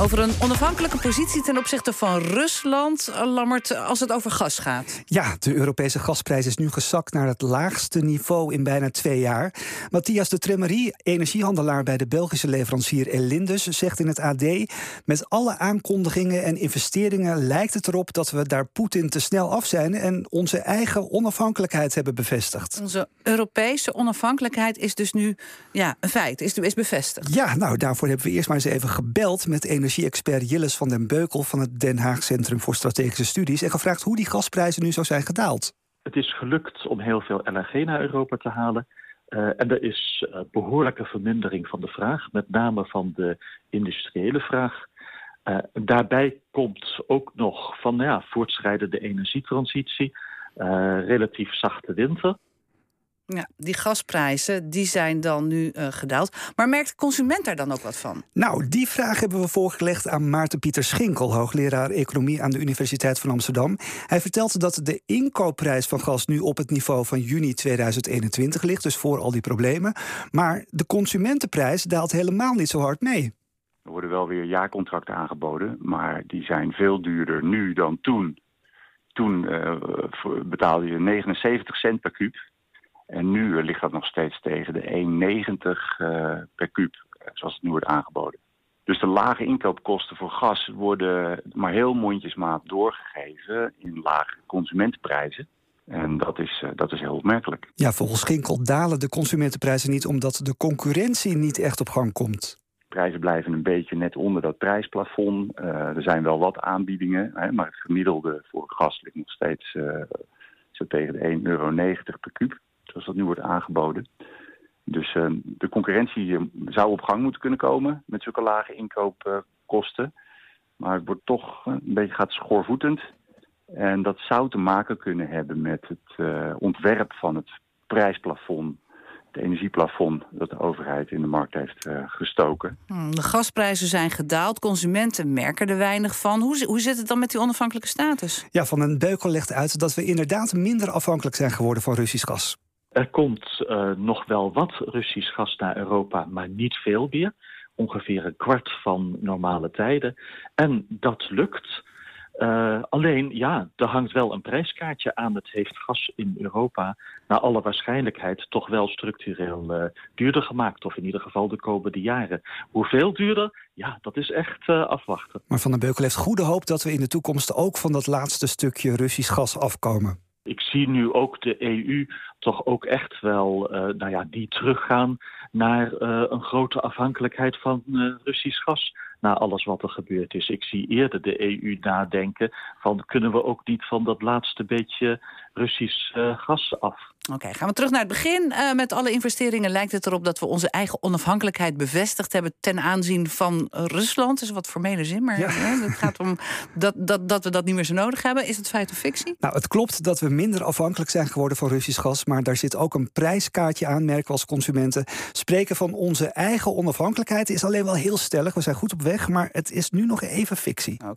Over een onafhankelijke positie ten opzichte van Rusland, eh, Lammert, als het over gas gaat. Ja, de Europese gasprijs is nu gezakt naar het laagste niveau in bijna twee jaar. Matthias de Tremerie, energiehandelaar bij de Belgische leverancier Elindus, zegt in het AD: Met alle aankondigingen en investeringen lijkt het erop dat we daar Poetin te snel af zijn en onze eigen onafhankelijkheid hebben bevestigd. Onze Europese onafhankelijkheid is dus nu ja, een feit, is, is bevestigd. Ja, nou daarvoor hebben we eerst maar eens even gebeld met energie-expert Jilles van den Beukel van het Den Haag Centrum voor Strategische Studies en gevraagd hoe die gasprijzen nu zo zijn gedaald. Het is gelukt om heel veel LNG naar Europa te halen. Uh, en er is uh, behoorlijke vermindering van de vraag, met name van de industriële vraag. Uh, daarbij komt ook nog van ja, voortschrijdende energietransitie, relatief zachte winter. Ja, die gasprijzen die zijn dan nu uh, gedaald. Maar merkt de consument daar dan ook wat van? Nou, die vraag hebben we voorgelegd aan Maarten Pieter Schinkel, hoogleraar economie aan de Universiteit van Amsterdam. Hij vertelt dat de inkoopprijs van gas nu op het niveau van juni 2021 ligt, dus voor al die problemen. Maar de consumentenprijs daalt helemaal niet zo hard mee. Er worden wel weer jaarcontracten aangeboden, maar die zijn veel duurder nu dan toen. Toen uh, betaalde je 79 cent per kuub. En nu ligt dat nog steeds tegen de 1,90 uh, per kuub, zoals het nu wordt aangeboden. Dus de lage inkoopkosten voor gas worden maar heel mondjesmaat doorgegeven in lage consumentenprijzen. En dat is, dat is heel opmerkelijk. Ja, volgens Ginkel dalen de consumentenprijzen niet omdat de concurrentie niet echt op gang komt. Prijzen blijven een beetje net onder dat prijsplafond. Uh, er zijn wel wat aanbiedingen, hè, maar het gemiddelde voor gas ligt nog steeds uh, zo tegen de 1,90 euro per kuub zoals dat nu wordt aangeboden. Dus uh, de concurrentie zou op gang moeten kunnen komen met zulke lage inkoopkosten. maar het wordt toch een beetje gaat schoorvoetend. En dat zou te maken kunnen hebben met het uh, ontwerp van het prijsplafond het energieplafond dat de overheid in de markt heeft uh, gestoken. De gasprijzen zijn gedaald, consumenten merken er weinig van. Hoe, hoe zit het dan met die onafhankelijke status? Ja, Van een Beukel legt uit dat we inderdaad minder afhankelijk zijn geworden van Russisch gas. Er komt uh, nog wel wat Russisch gas naar Europa, maar niet veel meer. Ongeveer een kwart van normale tijden. En dat lukt. Uh, alleen, ja, er hangt wel een prijskaartje aan. Het heeft gas in Europa naar alle waarschijnlijkheid toch wel structureel uh, duurder gemaakt. Of in ieder geval de komende jaren. Hoeveel duurder? Ja, dat is echt afwachten. Maar Van den Beukel heeft goede hoop dat we in de toekomst ook van dat laatste stukje Russisch gas afkomen. Ik zie nu ook de EU toch ook echt wel, uh, nou ja, die teruggaan naar uh, een grote afhankelijkheid van uh, Russisch gas. Na alles wat er gebeurd is. Ik zie eerder de EU nadenken van kunnen we ook niet van dat laatste beetje Russisch gas af. Oké, okay, gaan we terug naar het begin. Uh, met alle investeringen lijkt het erop dat we onze eigen onafhankelijkheid bevestigd hebben ten aanzien van Rusland. Dat is wat formele zin, maar ja. hè, het gaat om dat, dat, dat we dat niet meer zo nodig hebben. Is het feit of fictie? Nou, het klopt dat we minder afhankelijk zijn geworden van Russisch gas, maar daar zit ook een prijskaartje aan, merken we als consumenten. Spreken van onze eigen onafhankelijkheid is alleen wel heel stellig. We zijn goed op maar het is nu nog even fictie.